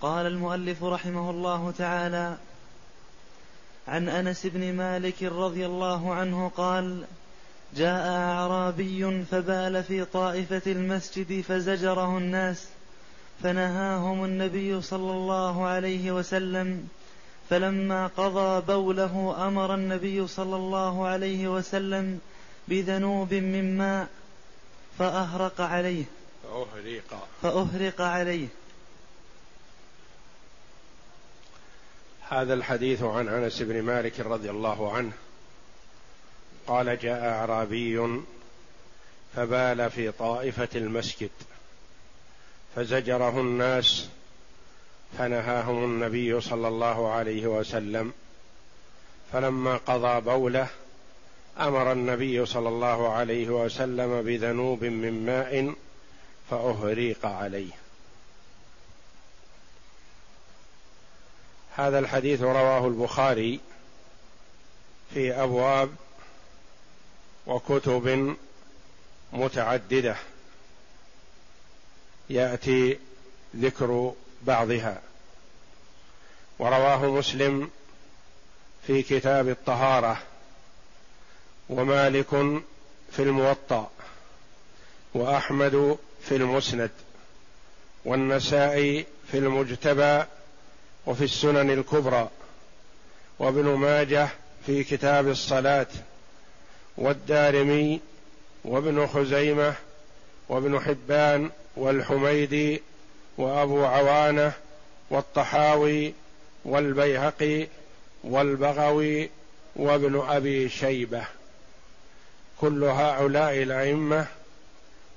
قال المؤلف رحمه الله تعالى عن أنس بن مالك رضي الله عنه قال جاء أعرابي فبال في طائفة المسجد فزجره الناس فنهاهم النبي صلى الله عليه وسلم فلما قضى بوله أمر النبي صلى الله عليه وسلم بذنوب من ماء فأهرق عليه فأهرق. فأهرق عليه. هذا الحديث عن أنس بن مالك رضي الله عنه. قال جاء أعرابي فبال في طائفة المسجد فزجره الناس فنهاهم النبي صلى الله عليه وسلم. فلما قضى بوله أمر النبي صلى الله عليه وسلم بذنوب من ماء فأهريق عليه. هذا الحديث رواه البخاري في أبواب وكتب متعددة. يأتي ذكر بعضها. ورواه مسلم في كتاب الطهارة ومالك في الموطأ وأحمد في المسند والنسائي في المجتبى وفي السنن الكبرى وابن ماجه في كتاب الصلاة والدارمي وابن خزيمة وابن حبان والحميدي وأبو عوانة والطحاوي والبيهقي والبغوي وابن أبي شيبة. كل هؤلاء الأئمة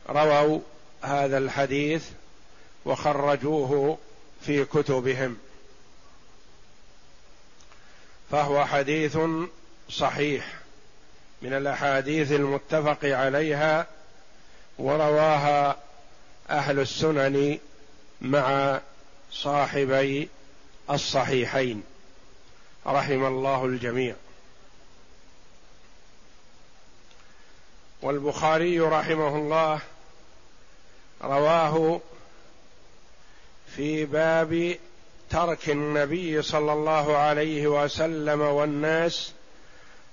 رووا هذا الحديث وخرجوه في كتبهم. فهو حديث صحيح من الأحاديث المتفق عليها ورواها أهل السنن مع صاحبي الصحيحين رحم الله الجميع. والبخاري رحمه الله رواه في باب ترك النبي صلى الله عليه وسلم والناس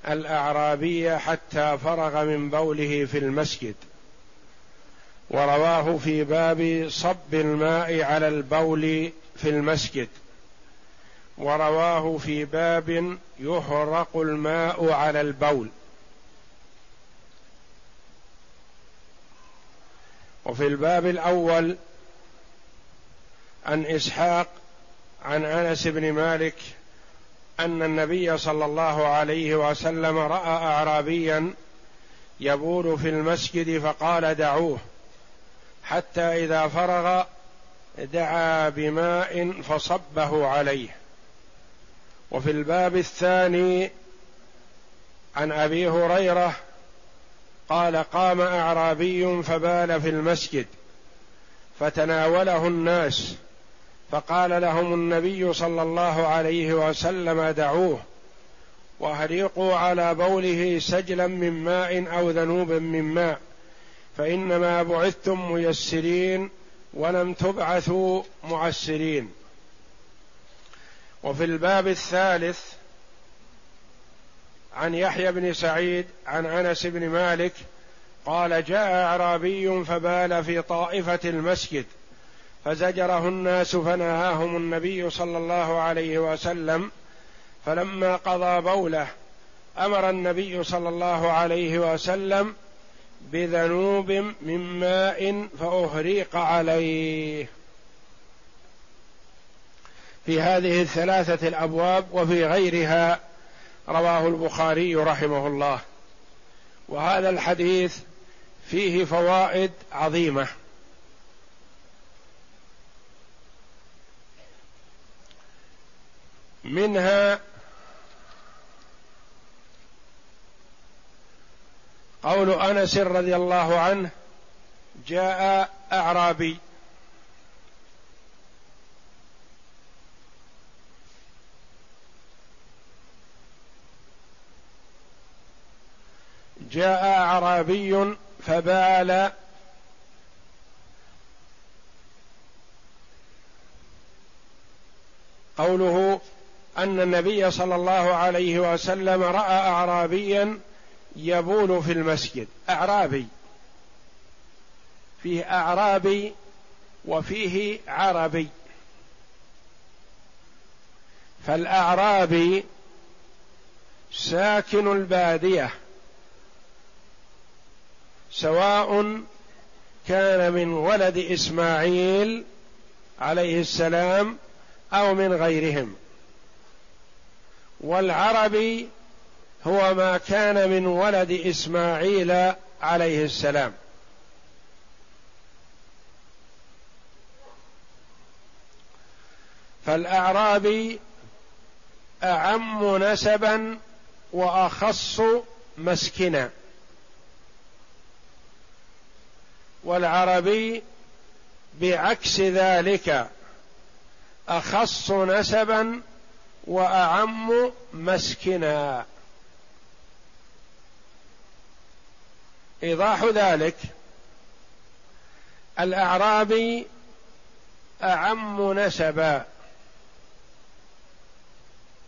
الاعرابي حتى فرغ من بوله في المسجد. ورواه في باب صب الماء على البول في المسجد. ورواه في باب يهرق الماء على البول. وفي الباب الأول عن إسحاق عن أنس بن مالك أن النبي صلى الله عليه وسلم رأى اعرابيا يبول في المسجد فقال دعوه حتى إذا فرغ دعا بماء فصبه عليه. وفي الباب الثاني عن أبي هريرة قال قام أعرابي فبال في المسجد فتناوله الناس. فقال لهم النبي صلى الله عليه وسلم دعوه وأهريقوا على بوله سجلا من ماء أو ذنوب من ماء فإنما بعثتم ميسرين ولم تبعثوا معسرين. وفي الباب الثالث عن يحيى بن سعيد عن أنس بن مالك قال جاء أعرابي فبال في طائفة المسجد فزجره الناس فنهاهم النبي صلى الله عليه وسلم فلما قضى بوله أمر النبي صلى الله عليه وسلم بذنوب من ماء فأهريق عليه. في هذه الثلاثة الأبواب وفي غيرها رواه البخاري رحمه الله. وهذا الحديث فيه فوائد منها قول أنس رضي الله عنه جاء أعرابي. جاء أعرابي فبال قوله أن النبي صلى الله عليه وسلم رأى اعرابيا يبول في المسجد. أعرابي. فيه أعرابي وفيه عربي. فالأعرابي ساكن البادية. سواء كان من ولد إسماعيل عليه السلام أو من غيرهم. والعربي هو ما كان من ولد إسماعيل عليه السلام. فالأعرابي أعم نسبا وأخص مسكنا. والعربي بعكس ذلك أخص نسبا وأعم مسكنا. إيضاح ذلك الأعرابي أعم نسبا.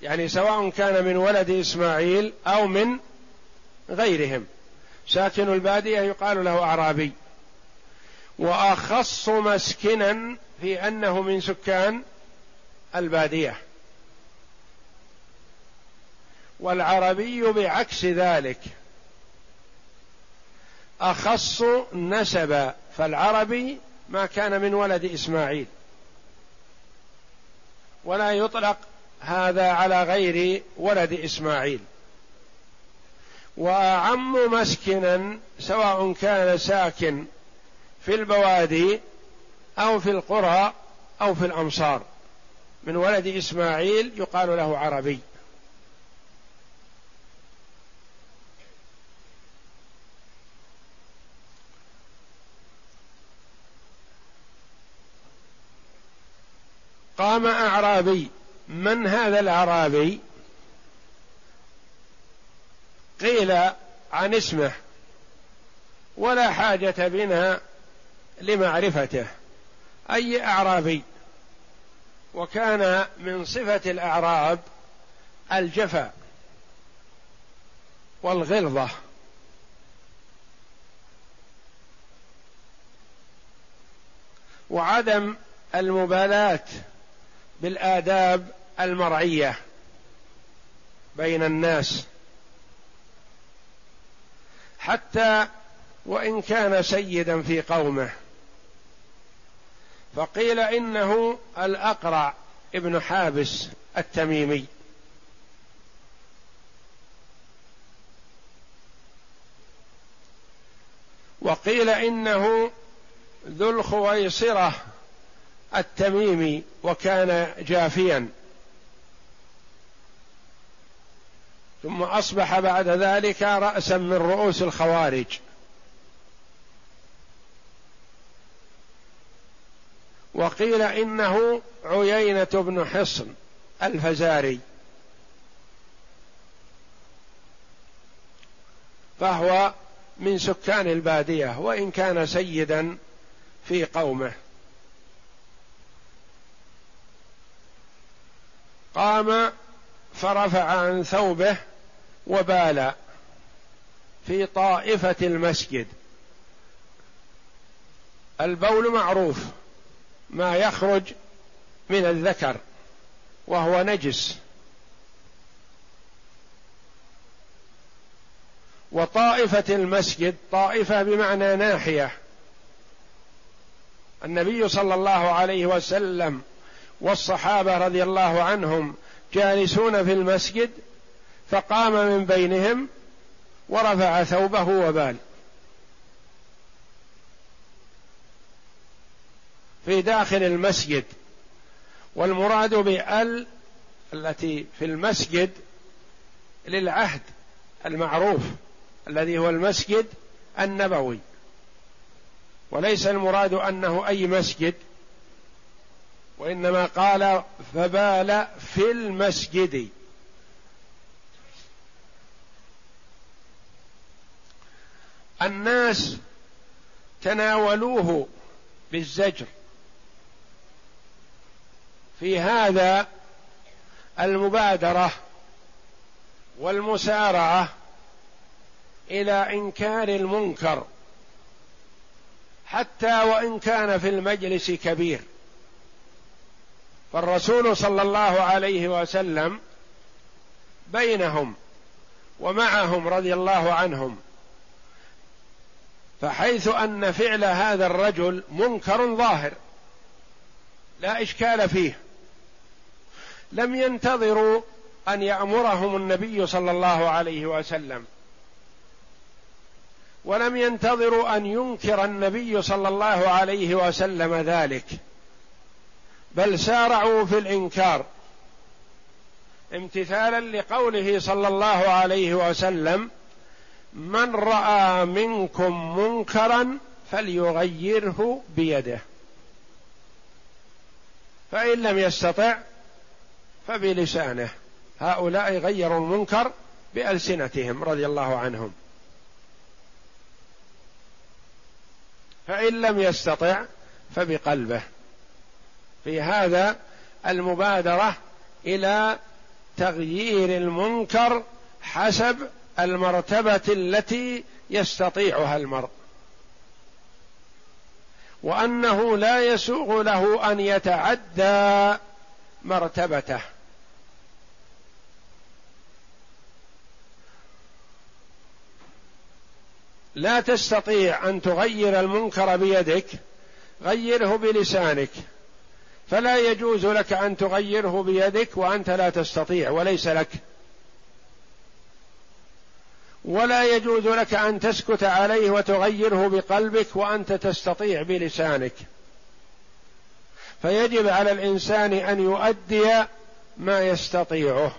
يعني سواء كان من ولد إسماعيل أو من غيرهم. ساكن البادية يقال له أعرابي. وأخص مسكنا في أنه من سكان البادية. والعربي بعكس ذلك. أخص نسبا فالعربي ما كان من ولد إسماعيل. ولا يطلق هذا على غير ولد إسماعيل. وأعم مسكنا سواء كان ساكن في البوادي أو في القرى أو في الأمصار. من ولد إسماعيل يقال له عربي. قام أعرابي. من هذا الأعرابي؟ قيل عن اسمه ولا حاجة بنا لمعرفته. أي أعرابي؟ وكان من صفة الأعراب الجفا والغلظة. وعدم المبالاة. بالآداب المرعية بين الناس. حتى وإن كان سيدا في قومه. فقيل إنه الأقرع ابن حابس التميمي. وقيل إنه ذو الخويصرة التميمي وكان جافيا. ثم أصبح بعد ذلك رأسا من رؤوس الخوارج. وقيل إنه عيينة بن حصن الفزاري. فهو من سكان البادية وإن كان سيدا في قومه. قام فرفع عن ثوبه وبال في طائفة المسجد. البول معروف ما يخرج من الذكر وهو نجس. وطائفة المسجد طائفة بمعنى ناحية. النبي صلى الله عليه وسلم والصحابة رضي الله عنهم جالسون في المسجد فقام من بينهم ورفع ثوبه وبال. في داخل المسجد والمراد بأل التي في المسجد للعهد المعروف الذي هو المسجد النبوي. وليس المراد أنه أي مسجد وإنما قال فبال في المسجد. الناس تناولوه بالزجر. في هذا المبادرة والمسارعة إلى إنكار المنكر. حتى وإن كان في المجلس كبير. فالرسول صلى الله عليه وسلم بينهم ومعهم رضي الله عنهم. فحيث أن فعل هذا الرجل منكر ظاهر لا إشكال فيه. لم ينتظروا أن يأمرهم النبي صلى الله عليه وسلم. ولم ينتظروا أن ينكر النبي صلى الله عليه وسلم ذلك. بل سارعوا في الإنكار. امتثالا لقوله صلى الله عليه وسلم من رأى منكم منكرا فليغيره بيده. فإن لم يستطع فبلسانه. هؤلاء غيروا المنكر بألسنتهم رضي الله عنهم. فإن لم يستطع فبقلبه. في هذا المبادرة إلى تغيير المنكر حسب المرتبة التي يستطيعها المرء. وأنه لا يسوغ له أن يتعدى مرتبته. لا تستطيع أن تغير المنكر بيدك غيره بلسانك. فلا يجوز لك أن تغيره بيدك وأنت لا تستطيع وليس لك. ولا يجوز لك أن تسكت عليه وتغيره بقلبك وأنت تستطيع بلسانك. فيجب على الإنسان أن يؤدي ما يستطيعه.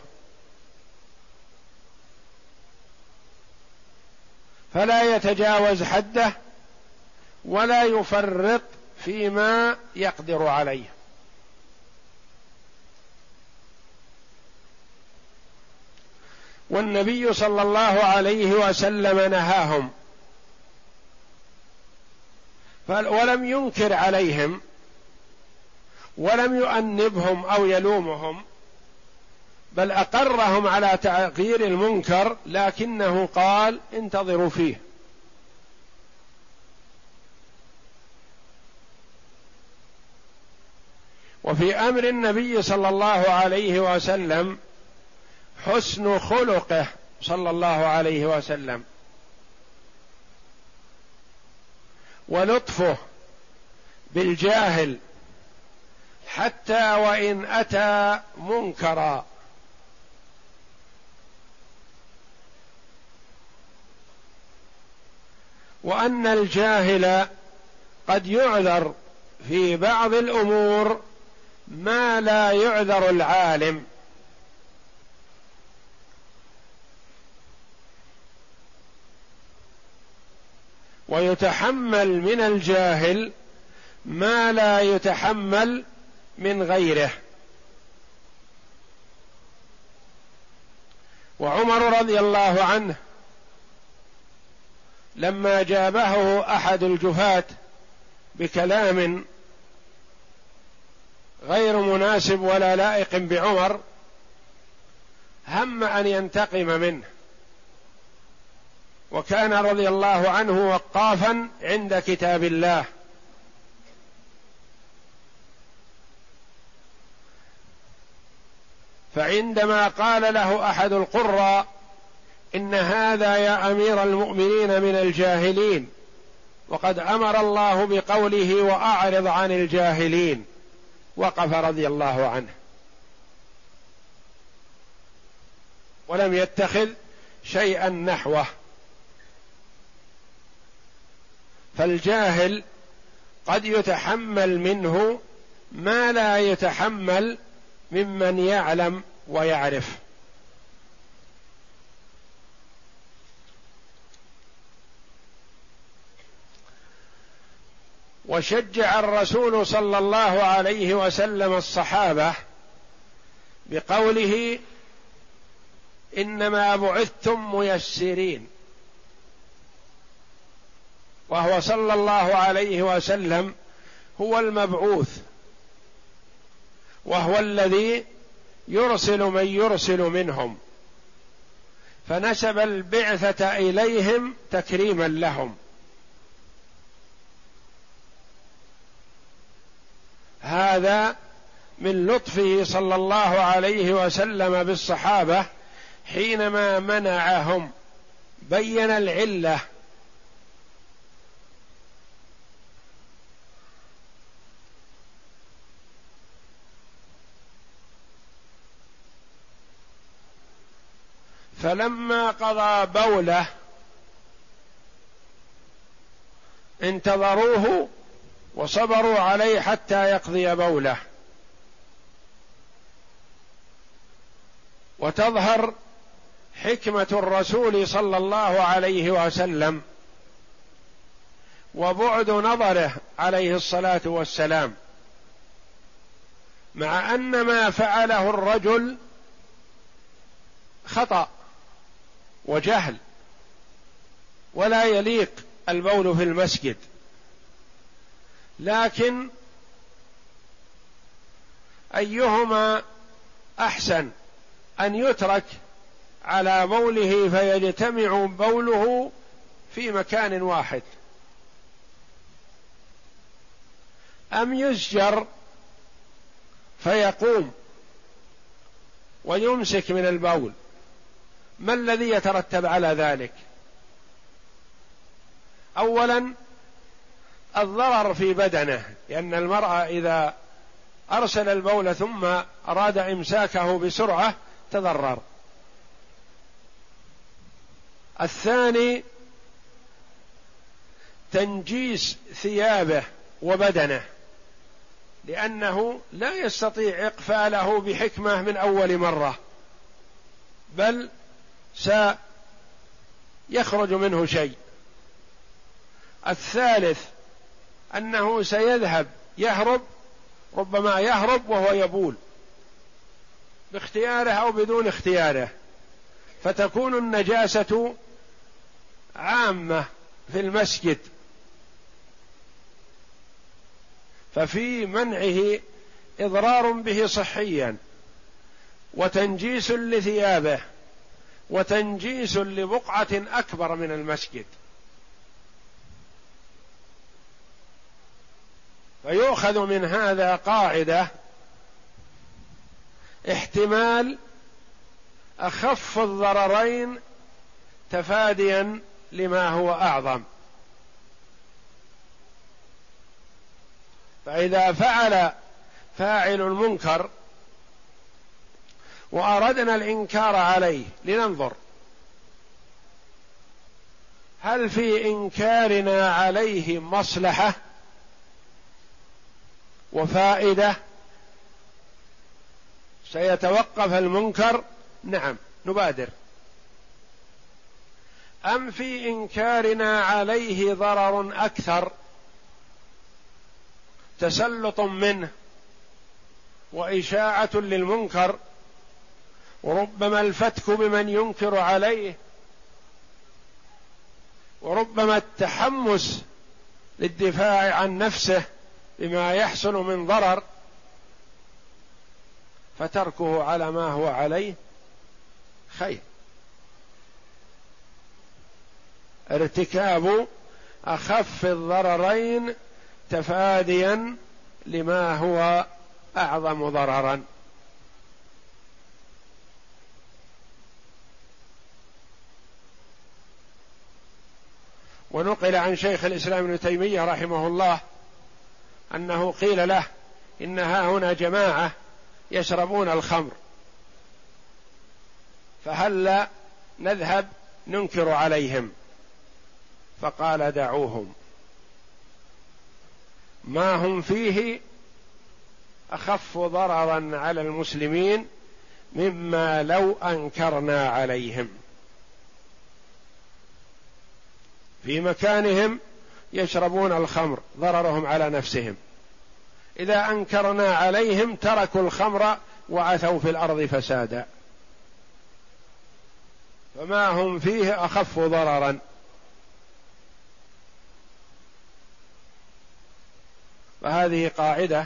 فلا يتجاوز حده ولا يفرط فيما يقدر عليه. والنبي صلى الله عليه وسلم نهاهم. ولم ينكر عليهم ولم يؤنبهم أو يلومهم بل أقرهم على تغيير المنكر لكنه قال انتظروا فيه. وفي أمر النبي صلى الله عليه وسلم حسن خلقه صلى الله عليه وسلم. ولطفه بالجاهل حتى وإن أتى منكرا. وأن الجاهل قد يعذر في بعض الأمور ما لا يعذر العالم. ويتحمل من الجاهل ما لا يتحمل من غيره. وعمر رضي الله عنه لما جابه أحد الجفاه بكلام غير مناسب ولا لائق بعمر هم أن ينتقم منه. وكان رضي الله عنه وقافا عند كتاب الله. فعندما قال له أحد القراء إن هذا يا أمير المؤمنين من الجاهلين وقد أمر الله بقوله وأعرض عن الجاهلين وقف رضي الله عنه. ولم يتخذ شيئا نحوه. فالجاهل قد يتحمل منه ما لا يتحمل ممن يعلم ويعرف. وشجع الرسول صلى الله عليه وسلم الصحابة بقوله إنما بعثتم ميسرين. وهو صلى الله عليه وسلم هو المبعوث وهو الذي يرسل من يرسل منهم فنسب البعثة إليهم تكريما لهم. هذا من لطفه صلى الله عليه وسلم بالصحابة حينما منعهم بين العلة فلما قضى بوله انتظروه وصبروا عليه حتى يقضي بوله. وتظهر حكمة الرسول صلى الله عليه وسلم وبعد نظره عليه الصلاة والسلام مع أن ما فعله الرجل خطأ. وجهل ولا يليق البول في المسجد. لكن أيهما أحسن أن يترك على بوله فيجتمع بوله في مكان واحد؟ أم يزجر فيقوم ويمسك من البول؟ ما الذي يترتب على ذلك؟ اولا الضرر في بدنه لأن المرأة إذا أرسل البول ثم أراد إمساكه بسرعة تضرر. الثاني تنجيس ثيابه وبدنه لأنه لا يستطيع إقفاله بحكمة من أول مرة بل سيخرج منه شيء. الثالث أنه سيذهب يهرب ربما يهرب وهو يبول باختياره أو بدون اختياره. فتكون النجاسة عامة في المسجد. ففي منعه إضرار به صحيا وتنجيس لثيابه. وتنجيس لبقعة أكبر من المسجد. فيؤخذ من هذا قاعدة احتمال أخف الضررين تفاديا لما هو أعظم. فإذا فعل فاعل المنكر وأردنا الإنكار عليه. لننظر. هل في إنكارنا عليه مصلحة وفائدة؟ سيتوقف المنكر؟ نعم نبادر. أم في إنكارنا عليه ضرر أكثر؟ تسلط منه وإشاعة للمنكر؟ وربما الفتك بمن ينكر عليه وربما التحمس للدفاع عن نفسه بما يحصل من ضرر فتركه على ما هو عليه خير. ارتكاب أخف الضررين تفاديا لما هو أعظم ضررا. ونقل عن شيخ الإسلام ابن تيمية رحمه الله أنه قيل له إن ها هنا جماعة يشربون الخمر فهل نذهب ننكر عليهم؟ فقال دعوهم. ما هم فيه أخف ضررا على المسلمين مما لو أنكرنا عليهم. في مكانهم يشربون الخمر ضررهم على نفسهم. إذا أنكرنا عليهم تركوا الخمر وعثوا في الأرض فسادا. فما هم فيه أخف ضررا. فهذه قاعدة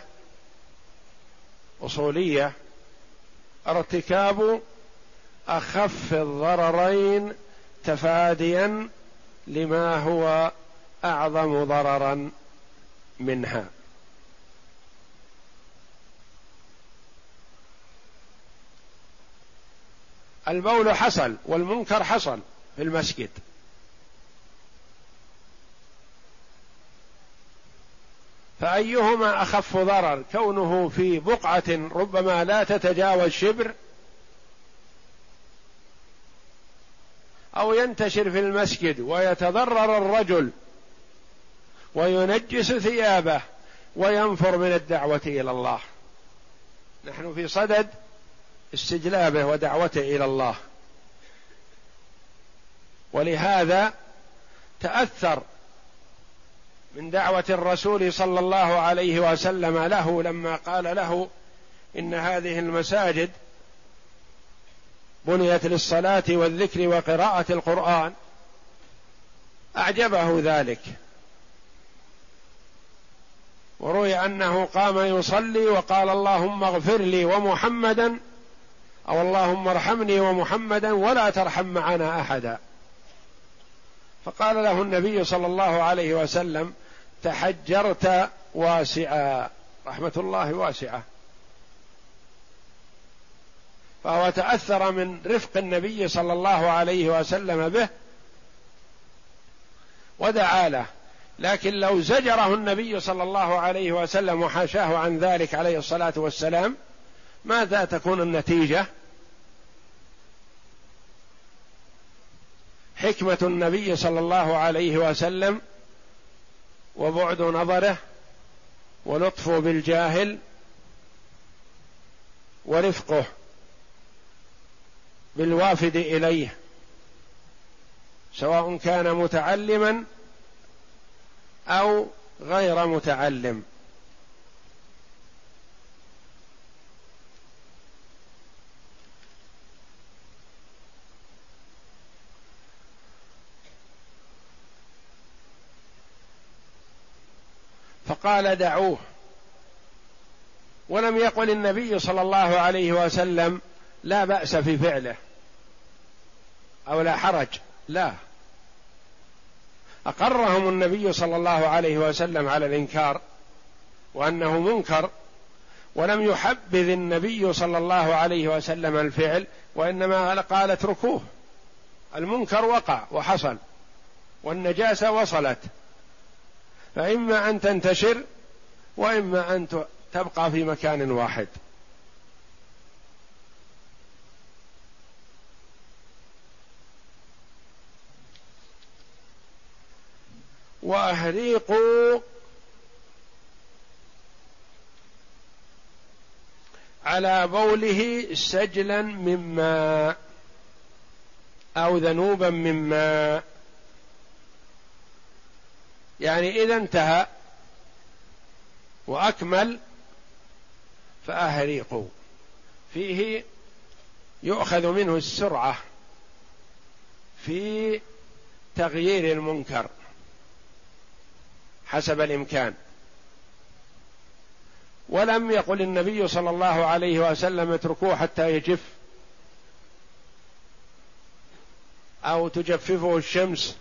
أصولية. ارتكاب أخف الضررين تفاديا لما هو أعظم ضررا منها. البول حصل والمنكر حصل في المسجد. فأيهما أخف ضرر؟ كونه في بقعة ربما لا تتجاوز شبر أو ينتشر في المسجد ويتضرر الرجل وينجس ثيابه وينفر من الدعوة إلى الله. نحن في صدد استجلابه ودعوته إلى الله. ولهذا تأثر من دعوة الرسول صلى الله عليه وسلم له لما قال له إن هذه المساجد بنيت للصلاة والذكر وقراءة القرآن. أعجبه ذلك. وروي أنه قام يصلي وقال اللهم اغفر لي ومحمدا أو اللهم ارحمني ومحمدا ولا ترحم معنا أحدا. فقال له النبي صلى الله عليه وسلم تحجرت واسعا. رحمة الله واسعة. فهو تأثر من رفق النبي صلى الله عليه وسلم به ودعا له. لكن لو زجره النبي صلى الله عليه وسلم وحاشاه عن ذلك عليه الصلاة والسلام ماذا تكون النتيجة؟ حكمة النبي صلى الله عليه وسلم وبعد نظره ولطفه بالجاهل ورفقه. بالوافد إليه سواء كان متعلما أو غير متعلم. فقال دعوه ولم يقل النبي صلى الله عليه وسلم لا بأس في فعله. أو لا حرج. لا. أقرهم النبي صلى الله عليه وسلم على الإنكار وأنه منكر ولم يحبذ النبي صلى الله عليه وسلم الفعل وإنما قال اتركوه. المنكر وقع وحصل والنجاسة وصلت. فإما أن تنتشر وإما أن تبقى في مكان واحد. وأهريقوا على بوله سجلا من ماء أو ذنوبا من ماء. يعني إذا انتهى وأكمل فأهريقوا. فيه يؤخذ منه السرعة في تغيير المنكر. حسب الإمكان. ولم يقل النبي صلى الله عليه وسلم اتركوه حتى يجف. أو تجففه الشمس.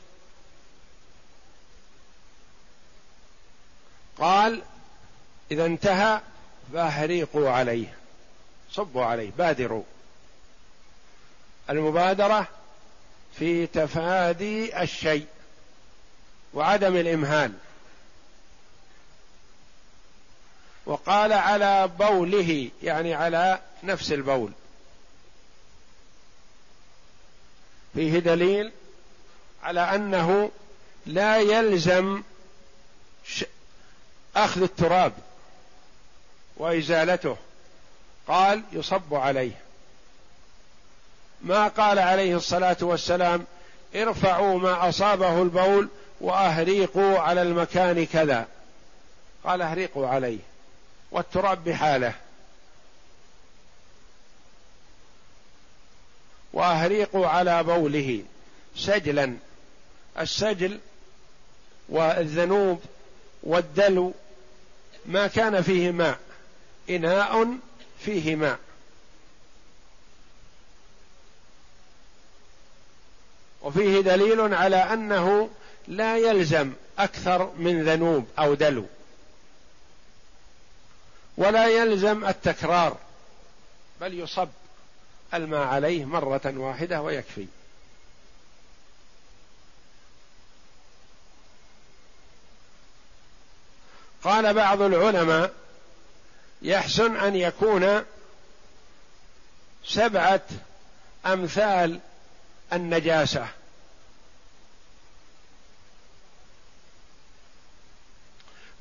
قال إذا انتهى فأهريقوا عليه. صبوا عليه بادروا. المبادرة في تفادي الشيء وعدم الإمهال. وقال على بوله يعني على نفس البول. فيه دليل على أنه لا يلزم أخذ التراب وإزالته. قال يصب عليه. ما قال عليه الصلاة والسلام ارفعوا ما أصابه البول وأهريقوا على المكان كذا. قال أهريقوا عليه. والتراب بحاله. واهريقوا على بوله سجلا. السجل والذنوب والدلو ما كان فيه ماء إناء فيه ماء. وفيه دليل على أنه لا يلزم أكثر من ذنوب أو دلو. ولا يلزم التكرار بل يصب الماء عليه مرة واحدة ويكفي. قال بعض العلماء يحسن أن يكون سبعة أمثال النجاسة.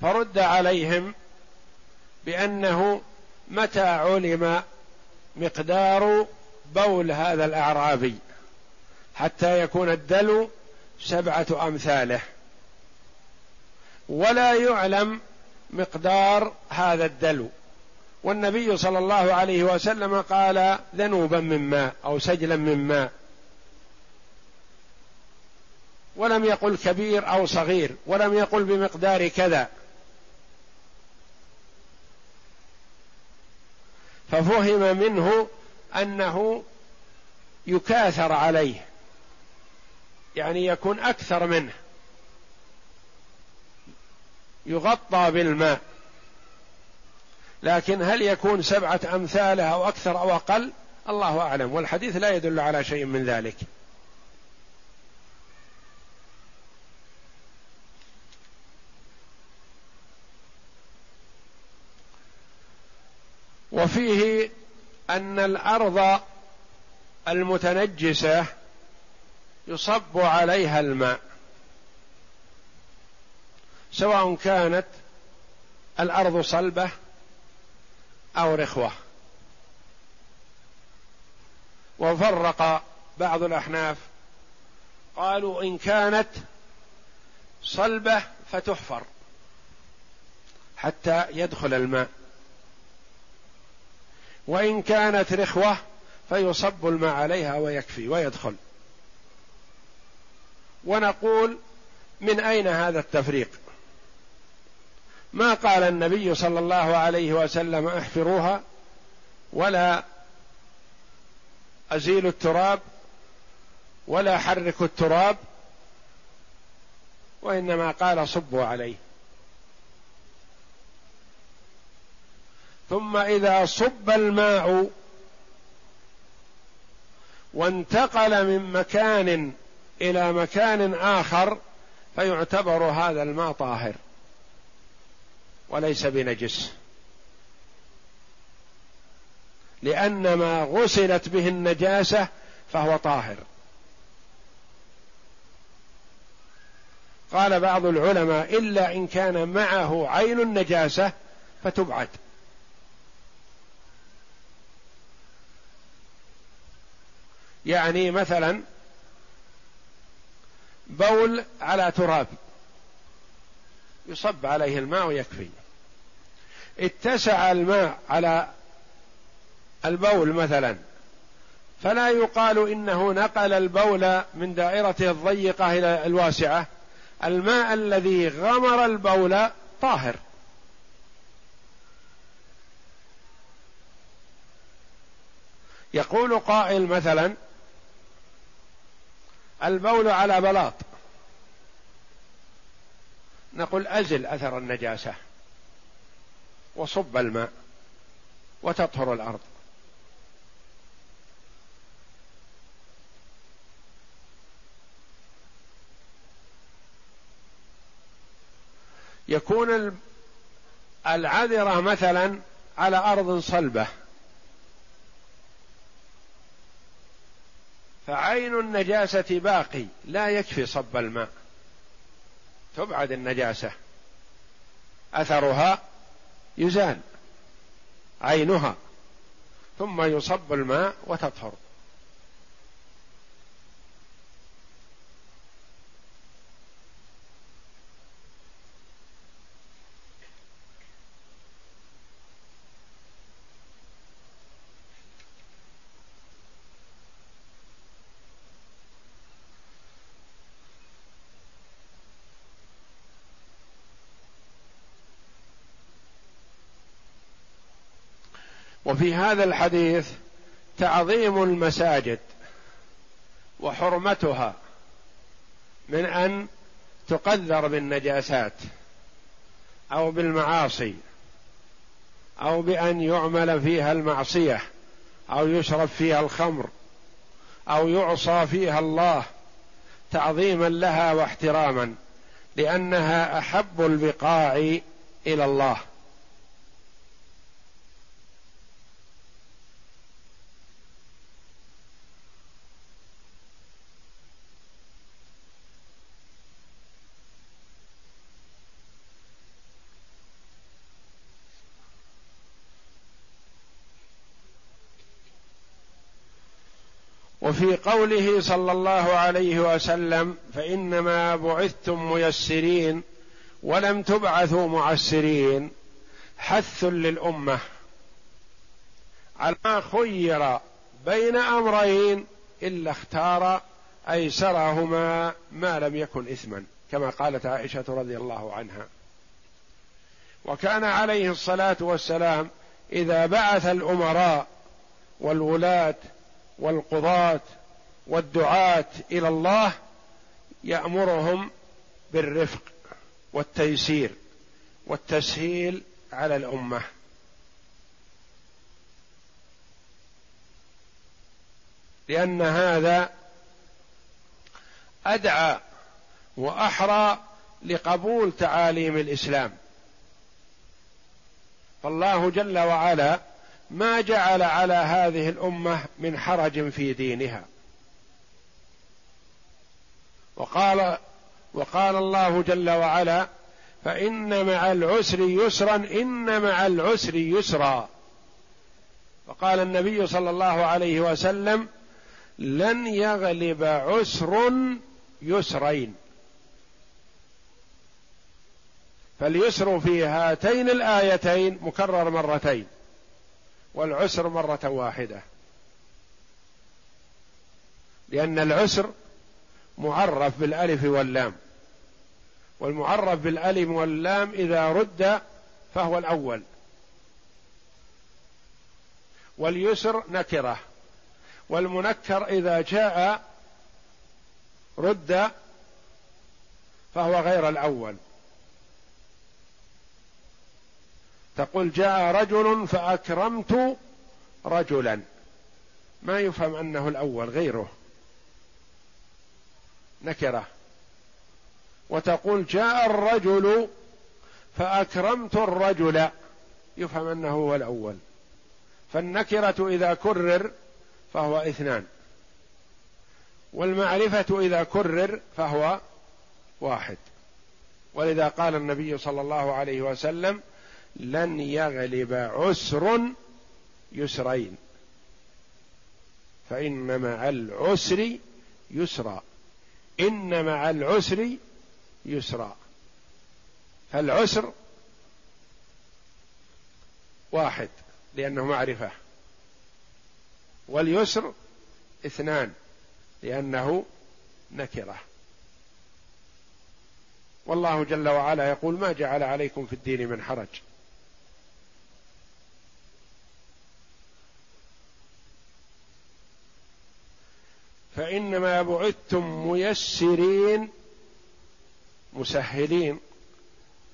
فرد عليهم بأنه متى علم مقدار بول هذا الأعرابي حتى يكون الدلو سبعة أمثاله. ولا يعلم مقدار هذا الدلو والنبي صلى الله عليه وسلم قال ذنوبا من ماء أو سجلا من ماء ولم يقل كبير أو صغير. ولم يقل بمقدار كذا. ففهم منه أنه يكاثر عليه يعني يكون أكثر منه يغطى بالماء. لكن هل يكون سبعة امثاله أو أكثر أو أقل؟ الله أعلم والحديث لا يدل على شيء من ذلك. وفيه أن الأرض المتنجسة يصب عليها الماء سواء كانت الأرض صلبة أو رخوة. وفرق بعض الأحناف قالوا إن كانت صلبة فتحفر حتى يدخل الماء. وإن كانت رخوة فيصب الماء عليها ويكفي ويدخل. ونقول من أين هذا التفريق؟ ما قال النبي صلى الله عليه وسلم احفروها ولا أزيل التراب ولا حركوا التراب وإنما قال صبوا عليه. ثم إذا صب الماء وانتقل من مكان إلى مكان آخر فيعتبر هذا الماء طاهر وليس بنجس. لأن ما غسلت به النجاسة فهو طاهر. قال بعض العلماء إلا إن كان معه عين النجاسة فتبعد. يعني مثلا بول على تراب يصب عليه الماء ويكفي. اتسع الماء على البول مثلا فلا يقال إنه نقل البول من دائرته الضيقة إلى الواسعة. الماء الذي غمر البول طاهر. يقول قائل مثلا البول على بلاط. نقول أزل أثر النجاسة وصب الماء وتطهر الأرض. يكون العذرة مثلا على أرض صلبة. فعين النجاسة باقي لا يكفي صب الماء. تبعد النجاسة. أثرها يزال عينها. ثم يصب الماء وتطهر. وفي هذا الحديث تعظيم المساجد وحرمتها من أن تقذر بالنجاسات أو بالمعاصي أو بأن يعمل فيها المعصية أو يشرب فيها الخمر أو يعصى فيها الله تعظيما لها واحتراما لأنها أحب البقاع إلى الله. وفي قوله صلى الله عليه وسلم فإنما بعثتم ميسرين ولم تبعثوا معسرين حث للأمة. على ما خير بين أمرين إلا اختار أيسرهما ما لم يكن إثما كما قالت عائشة رضي الله عنها. وكان عليه الصلاة والسلام إذا بعث الأمراء والولاة والقضاة والدعاة إلى الله يأمرهم بالرفق والتيسير والتسهيل على الأمة. لأن هذا أدعى وأحرى لقبول تعاليم الإسلام. فالله جل وعلا ما جعل على هذه الأمة من حرج في دينها. وقال وقال الله جل وعلا فإن مع العسر يسرا إن مع العسر يسرا. وقال النبي صلى الله عليه وسلم لن يغلب عسر يسرين. فاليسر في هاتين الآيتين مكرر مرتين. والعسر مرة واحدة. لأن العسر معرف بالألف واللام. والمعرف بالألف واللام إذا رد فهو الأول. واليسر نكرة. والمنكر إذا جاء رد فهو غير الأول. تقول جاء رجل فأكرمت رجلا. ما يفهم أنه الأول غيره. نكرة. وتقول جاء الرجل فأكرمت الرجل. يفهم أنه هو الأول. فالنكرة إذا كرر فهو اثنان. والمعرفة إذا كرر فهو واحد. ولذا قال النبي صلى الله عليه وسلم لن يغلب عسر يسرين. فإن مع العسر يسرا. إن مع العسر يسرا. فالعسر واحد لأنه معرفة. واليسر اثنان لأنه نكرة. والله جل وعلا يقول ما جعل عليكم في الدين من حرج. فإنما بعثتم ميسرين مسهلين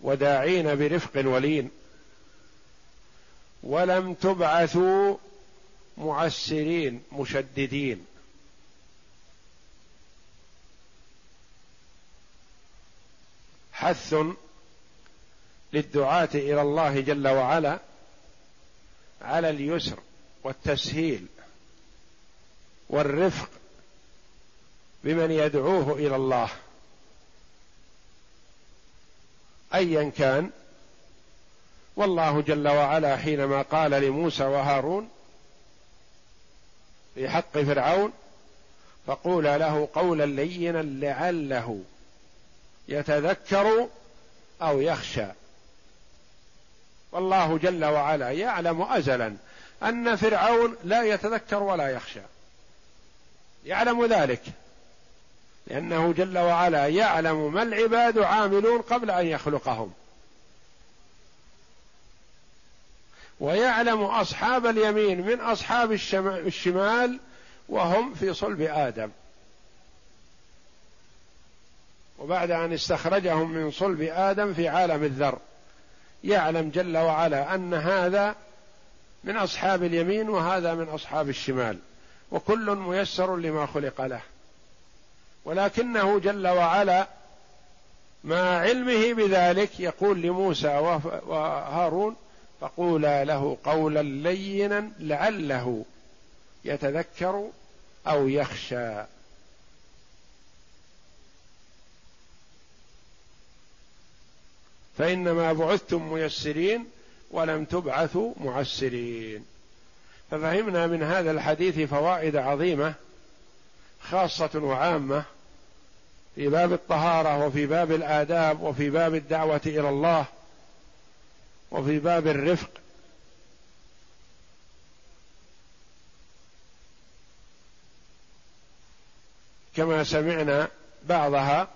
وداعين برفق ولين. ولم تبعثوا معسرين مشددين. حث للدعاة إلى الله جل وعلا على اليسر والتسهيل والرفق بمن يدعوه إلى الله. ايا كان. والله جل وعلا حينما قال لموسى وهارون في حق فرعون فقولا له قولا لينا لعله يتذكر أو يخشى. والله جل وعلا يعلم ازلا أن فرعون لا يتذكر ولا يخشى. يعلم ذلك. لأنه جل وعلا يعلم ما العباد عاملون قبل أن يخلقهم. ويعلم أصحاب اليمين من أصحاب الشمال وهم في صلب آدم. وبعد أن استخرجهم من صلب آدم في عالم الذر يعلم جل وعلا أن هذا من أصحاب اليمين وهذا من أصحاب الشمال وكل ميسر لما خلق له. ولكنه جل وعلا مع علمه بذلك يقول لموسى وهارون فقولا له قولا لينا لعله يتذكر أو يخشى. فإنما بعثتم ميسرين ولم تبعثوا معسرين. ففهمنا من هذا الحديث فوائد عظيمة خاصة وعامة في باب الطهارة وفي باب الآداب وفي باب الدعوة إلى الله وفي باب الرفق. كما سمعنا بعضها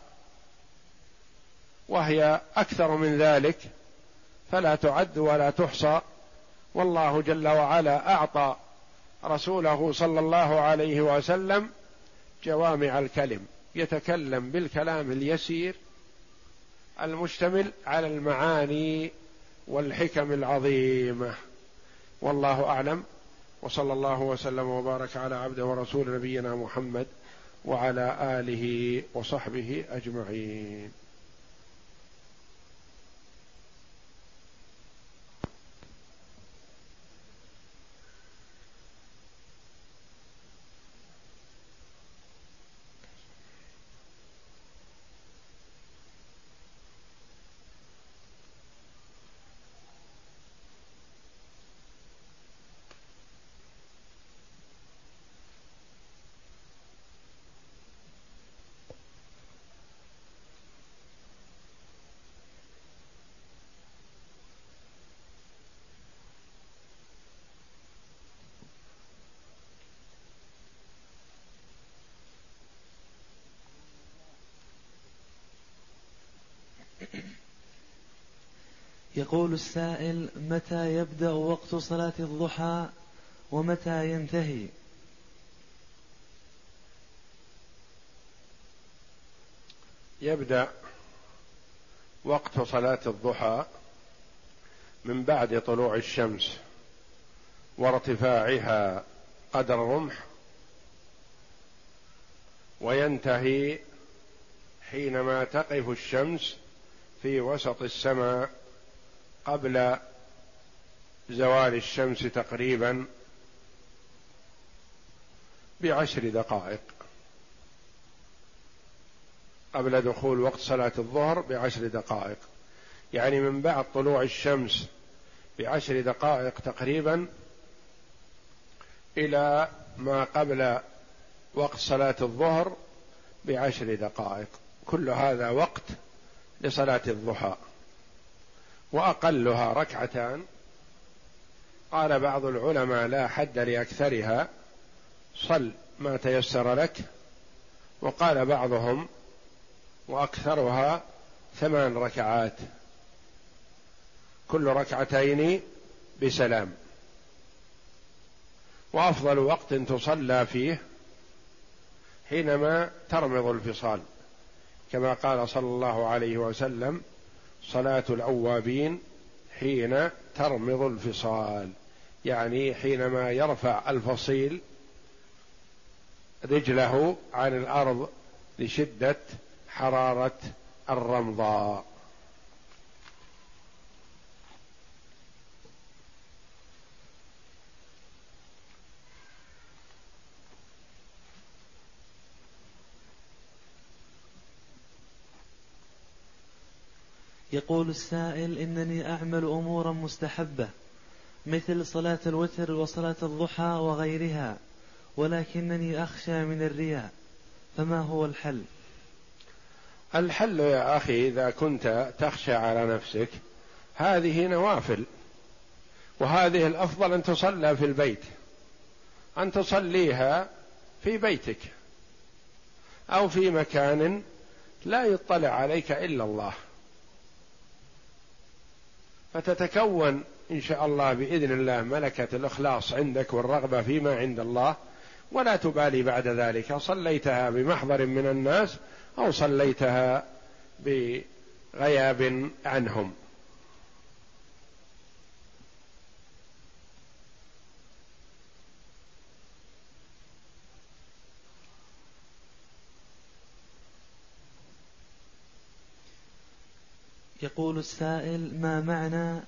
وهي أكثر من ذلك فلا تعد ولا تحصى. والله جل وعلا أعطى رسوله صلى الله عليه وسلم جوامع الكلم. يتكلم بالكلام اليسير المشتمل على المعاني والحكم العظيمه والله أعلم. وصلى الله وسلم وبارك على عبده ورسول نبينا محمد وعلى آله وصحبه أجمعين. يقول السائل متى يبدأ وقت صلاة الضحى ومتى ينتهي؟ يبدأ وقت صلاة الضحى من بعد طلوع الشمس وارتفاعها قدر رمح وينتهي حينما تقف الشمس في وسط السماء قبل زوال الشمس تقريبا بعشر دقائق. قبل دخول وقت صلاة الظهر بعشر دقائق. يعني من بعد طلوع الشمس بعشر دقائق تقريبا إلى ما قبل وقت صلاة الظهر بعشر دقائق. كل هذا وقت لصلاة الضحى. وأقلها ركعتان. قال بعض العلماء لا حد لأكثرها صل ما تيسر لك. وقال بعضهم وأكثرها ثمان ركعات. كل ركعتين بسلام. وأفضل وقت تصلى فيه حينما ترمض الفصال كما قال صلى الله عليه وسلم صلاة الأوابين حين ترمض الفصال. يعني حينما يرفع الفصيل رجله عن الأرض لشدة حرارة الرمضاء. يقول السائل إنني أعمل أمورا مستحبة مثل صلاة الوتر وصلاة الضحى وغيرها ولكنني أخشى من الرياء فما هو الحل؟ الحل يا أخي إذا كنت تخشى على نفسك هذه نوافل وهذه الأفضل أن تصلى في البيت أن تصليها في بيتك أو في مكان لا يطلع عليك إلا الله. فتتكون إن شاء الله بإذن الله ملكة الإخلاص عندك والرغبة فيما عند الله ولا تبالي بعد ذلك. صليتها بمحضر من الناس أو صليتها بغياب عنهم. يقول السائل ما معنى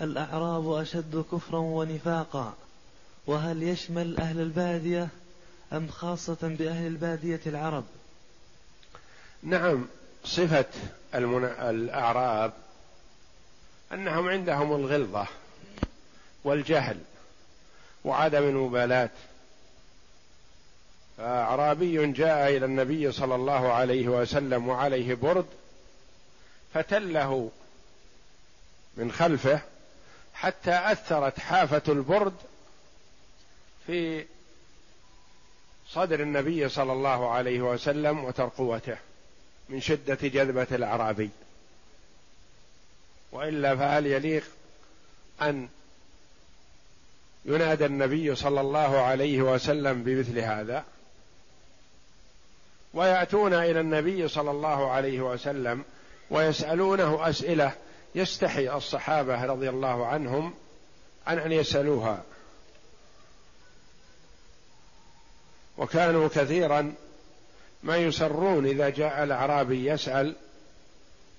الأعراب أشد كفرا ونفاقا؟ وهل يشمل أهل البادية أم خاصة بأهل البادية العرب؟ نعم صفة المن... الأعراب أنهم عندهم الغلظة والجهل وعدم المبالاة. أعرابي جاء إلى النبي صلى الله عليه وسلم وعليه برد فتله من خلفه حتى أثرت حافة البرد في صدر النبي صلى الله عليه وسلم وترقوته من شدة جذبة الأعرابي. وإلا فهل يليق أن ينادى النبي صلى الله عليه وسلم بمثل هذا؟ ويأتون إلى النبي صلى الله عليه وسلم ويسألونه أسئلة يستحي الصحابة رضي الله عنهم عن أن يسألوها. وكانوا كثيرا ما يسرون إذا جاء الأعرابي يسأل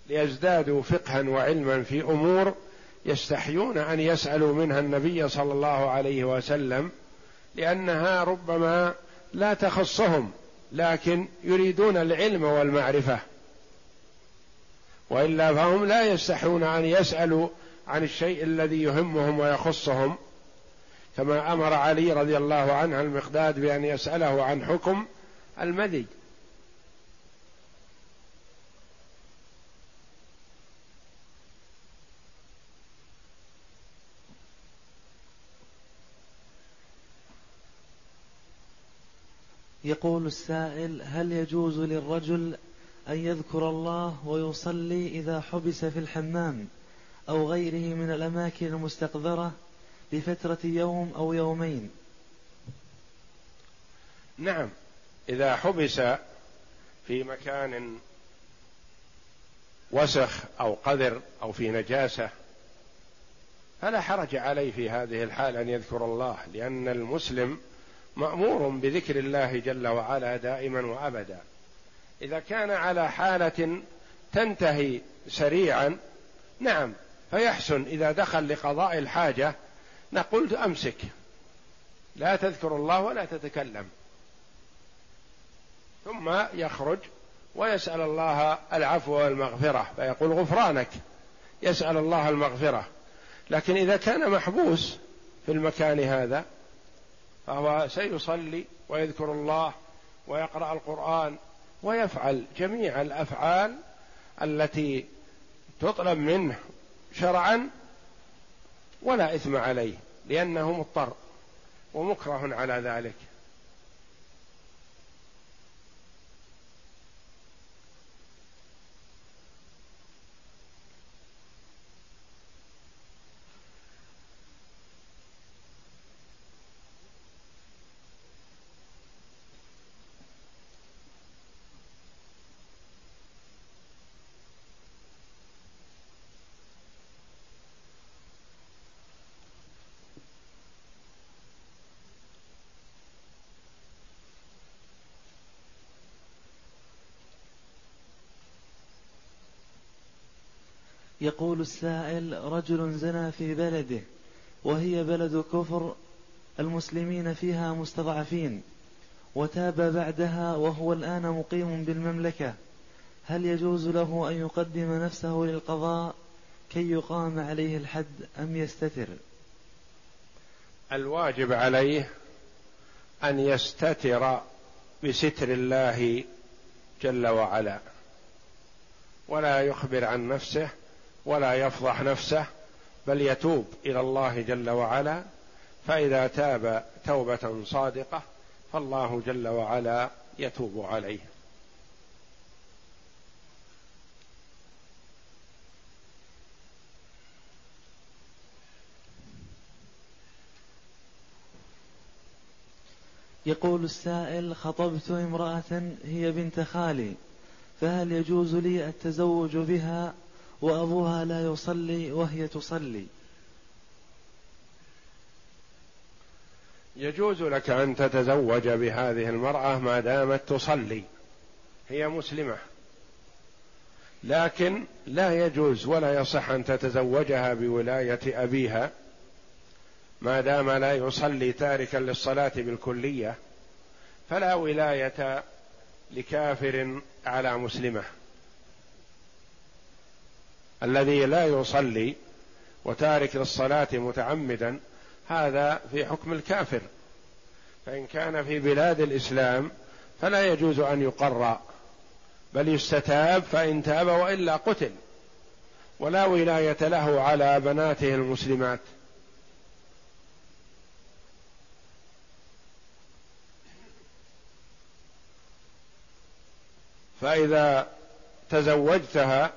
ليزدادوا فقها وعلما في أمور يستحيون أن يسألوا منها النبي صلى الله عليه وسلم لأنها ربما لا تخصهم لكن يريدون العلم والمعرفة. وإلا فهم لا يستحون أن يسألوا عن الشيء الذي يهمهم ويخصهم كما أمر علي رضي الله عنه المقداد بأن يسأله عن حكم المذي. يقول السائل هل يجوز للرجل أن يذكر الله ويصلي إذا حبس في الحمام أو غيره من الأماكن المستقذرة لفترة يوم أو يومين. نعم إذا حبس في مكان وسخ أو قذر أو في نجاسة فلا حرج عليه في هذه الحال أن يذكر الله لأن المسلم مأمور بذكر الله جل وعلا دائما وأبدا. إذا كان على حالة تنتهي سريعا نعم فيحسن. إذا دخل لقضاء الحاجة نقول أمسك. لا تذكر الله ولا تتكلم. ثم يخرج ويسأل الله العفو والمغفرة فيقول غفرانك. يسأل الله المغفرة. لكن إذا كان محبوس في المكان هذا فهو سيصلي ويذكر الله ويقرأ القرآن ويفعل جميع الأفعال التي تطلب منه شرعا ولا إثم عليه لأنه مضطر ومكره على ذلك. يقول السائل رجل زنى في بلده وهي بلد كفر المسلمين فيها مستضعفين وتاب بعدها وهو الآن مقيم بالمملكة. هل يجوز له أن يقدم نفسه للقضاء كي يقام عليه الحد أم يستتر؟ الواجب عليه أن يستتر بستر الله جل وعلا ولا يخبر عن نفسه ولا يفضح نفسه بل يتوب إلى الله جل وعلا. فإذا تاب توبة صادقة فالله جل وعلا يتوب عليه. يقول السائل خطبت امرأة هي بنت خالي فهل يجوز لي التزوج بها؟ وأبوها لا يصلي وهي تصلي. يجوز لك أن تتزوج بهذه المرأة ما دامت تصلي. هي مسلمة. لكن لا يجوز ولا يصح أن تتزوجها بولاية أبيها ما دام لا يصلي تاركا للصلاة بالكلية. فلا ولاية لكافر على مسلمة. الذي لا يصلي وتارك للصلاة متعمدا هذا في حكم الكافر. فإن كان في بلاد الإسلام فلا يجوز أن يقرى بل يستتاب فإن تاب وإلا قتل ولا ولاية له على بناته المسلمات. فإذا تزوجتها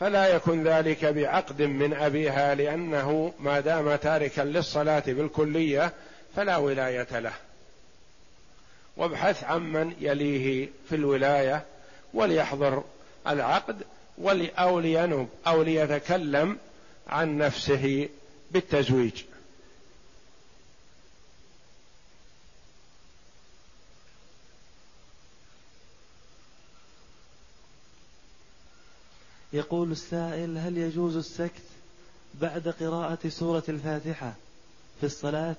فلا يكن ذلك بعقد من أبيها لأنه ما دام تاركا للصلاة بالكلية فلا ولاية له. وابحث عمن يليه في الولاية وليحضر العقد أو لينب أو ليتكلم عن نفسه بالتزويج. يقول السائل هل يجوز السكت بعد قراءة سورة الفاتحة في الصلاة؟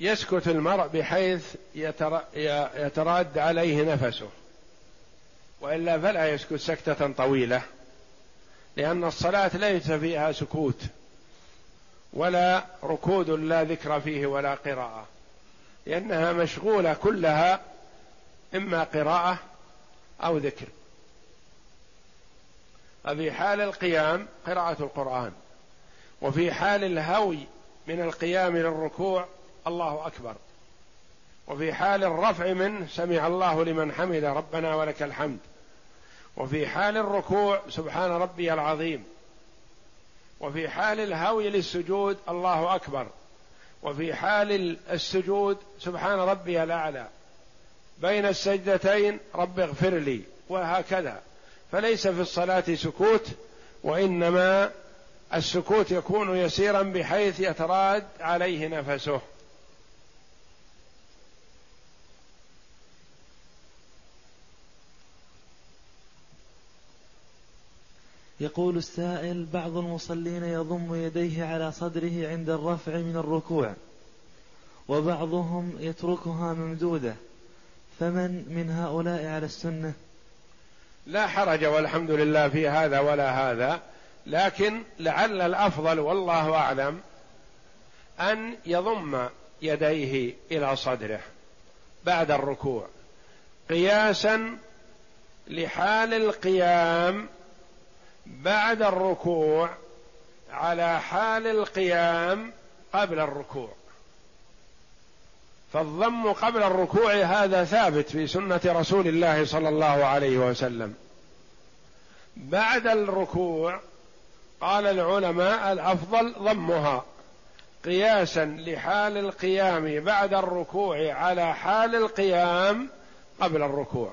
يسكت المرء بحيث يتراد عليه نفسه. وإلا فلا يسكت سكتة طويلة لأن الصلاة ليس فيها سكوت ولا ركود لا ذكر فيه ولا قراءة لأنها مشغولة كلها إما قراءة أو ذكر. ففي حال القيام قراءة القرآن وفي حال الهوي من القيام للركوع الله أكبر وفي حال الرفع منه سمع الله لمن حمد ربنا ولك الحمد وفي حال الركوع سبحان ربي العظيم وفي حال الهوي للسجود الله أكبر وفي حال السجود سبحان ربي الأعلى. بين السجدتين رب اغفر لي وهكذا. فليس في الصلاة سكوت وإنما السكوت يكون يسيرا بحيث يتراد عليه نفسه. يقول السائل بعض المصلين يضم يديه على صدره عند الرفع من الركوع وبعضهم يتركها ممدودة. فمن من هؤلاء على السنة؟ لا حرج والحمد لله في هذا ولا هذا لكن لعل الأفضل والله أعلم أن يضم يديه إلى صدره بعد الركوع قياسا لحال القيام بعد الركوع على حال القيام قبل الركوع. فالضم قبل الركوع هذا ثابت في سنة رسول الله صلى الله عليه وسلم. بعد الركوع قال العلماء الأفضل ضمها قياسا لحال القيام بعد الركوع على حال القيام قبل الركوع.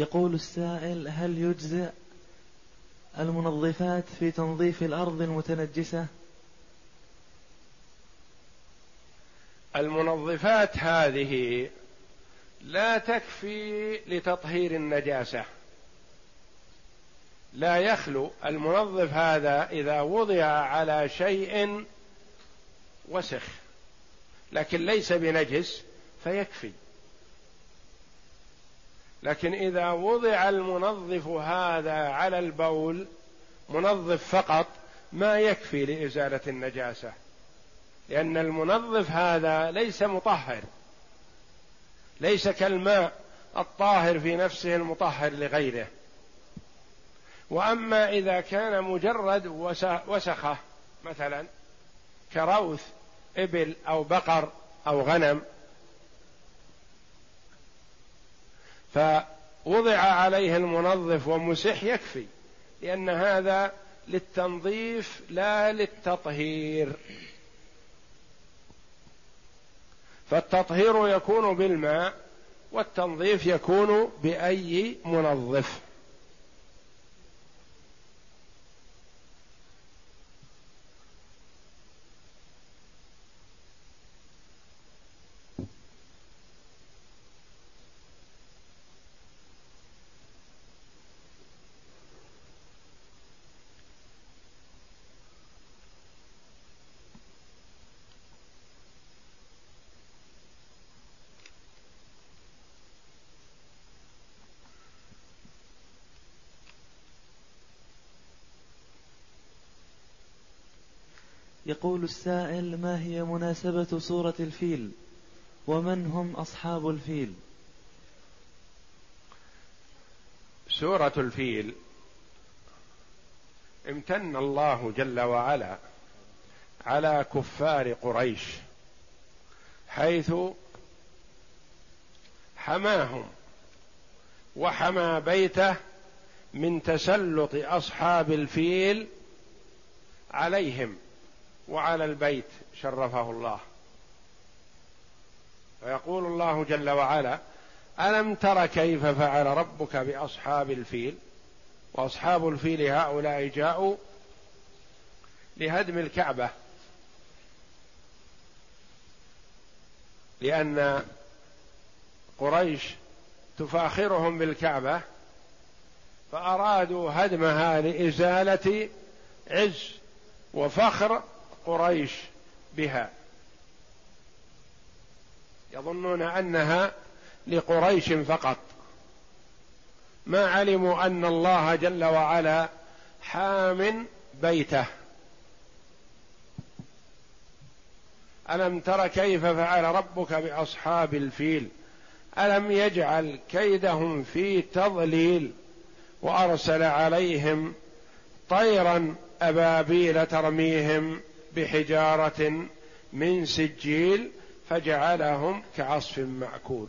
يقول السائل هل يجزئ المنظفات في تنظيف الأرض المتنجسة؟ المنظفات هذه لا تكفي لتطهير النجاسة. لا يخلو المنظف هذا إذا وضع على شيء وسخ لكن ليس بنجس فيكفي. لكن إذا وضع المنظف هذا على البول منظف فقط ما يكفي لإزالة النجاسة. لأن المنظف هذا ليس مطهر. ليس كالماء الطاهر في نفسه المطهر لغيره. وأما إذا كان مجرد وسخة مثلا كروث إبل أو بقر أو غنم فوضع عليه المنظف ومسح يكفي لأن هذا للتنظيف لا للتطهير. فالتطهير يكون بالماء والتنظيف يكون بأي منظف. يقول السائل ما هي مناسبة سورة الفيل؟ ومن هم أصحاب الفيل؟ سورة الفيل. امتن الله جل وعلا على كفار قريش حيث حماهم وحمى بيته من تسلط أصحاب الفيل عليهم. وعلى البيت شرفه الله. ويقول الله جل وعلا ألم تر كيف فعل ربك بأصحاب الفيل؟ وأصحاب الفيل هؤلاء جاءوا لهدم الكعبة. لأن قريش تفاخرهم بالكعبة فأرادوا هدمها لإزالة عز وفخر قريش بها. يظنون أنها لقريش فقط. ما علموا أن الله جل وعلا حام بيته. ألم تر كيف فعل ربك بأصحاب الفيل؟ ألم يجعل كيدهم في تضليل وأرسل عليهم طيرا أبابيل ترميهم بحجارة من سجيل فجعلهم كعصف مأكول.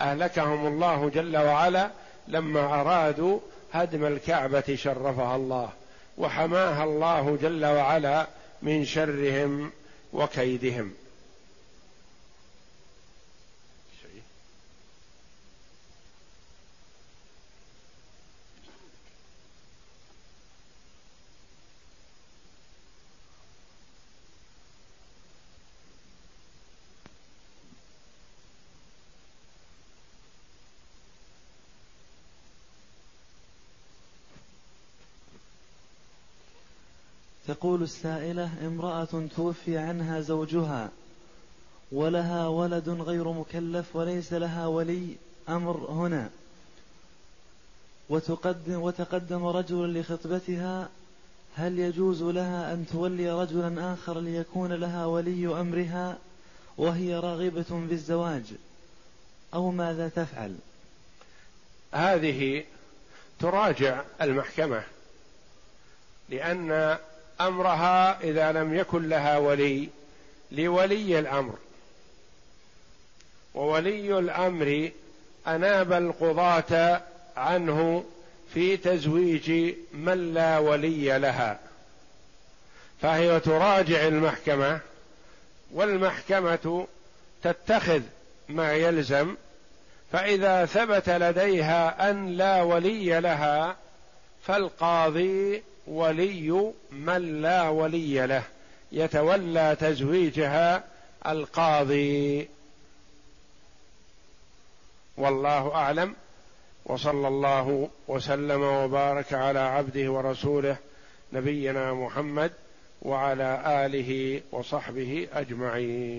أهلكهم الله جل وعلا لما أرادوا هدم الكعبة شرفها الله وحماها الله جل وعلا من شرهم وكيدهم. تقول السائلة امرأة توفي عنها زوجها ولها ولد غير مكلف وليس لها ولي أمر هنا. وتقدم وتقدم رجل لخطبتها هل يجوز لها أن تولي رجلا آخر ليكون لها ولي أمرها وهي راغبة بالزواج أو ماذا تفعل؟ هذه تراجع المحكمة لأن أمرها إذا لم يكن لها ولي لولي الأمر. وولي الأمر أناب القضاة عنه في تزويج من لا ولي لها. فهي تراجع المحكمة والمحكمة تتخذ ما يلزم فإذا ثبت لديها أن لا ولي لها فالقاضي ولي من لا ولي له يتولى تزويجها القاضي. والله أعلم وصلى الله وسلم وبارك على عبده ورسوله نبينا محمد وعلى آله وصحبه أجمعين.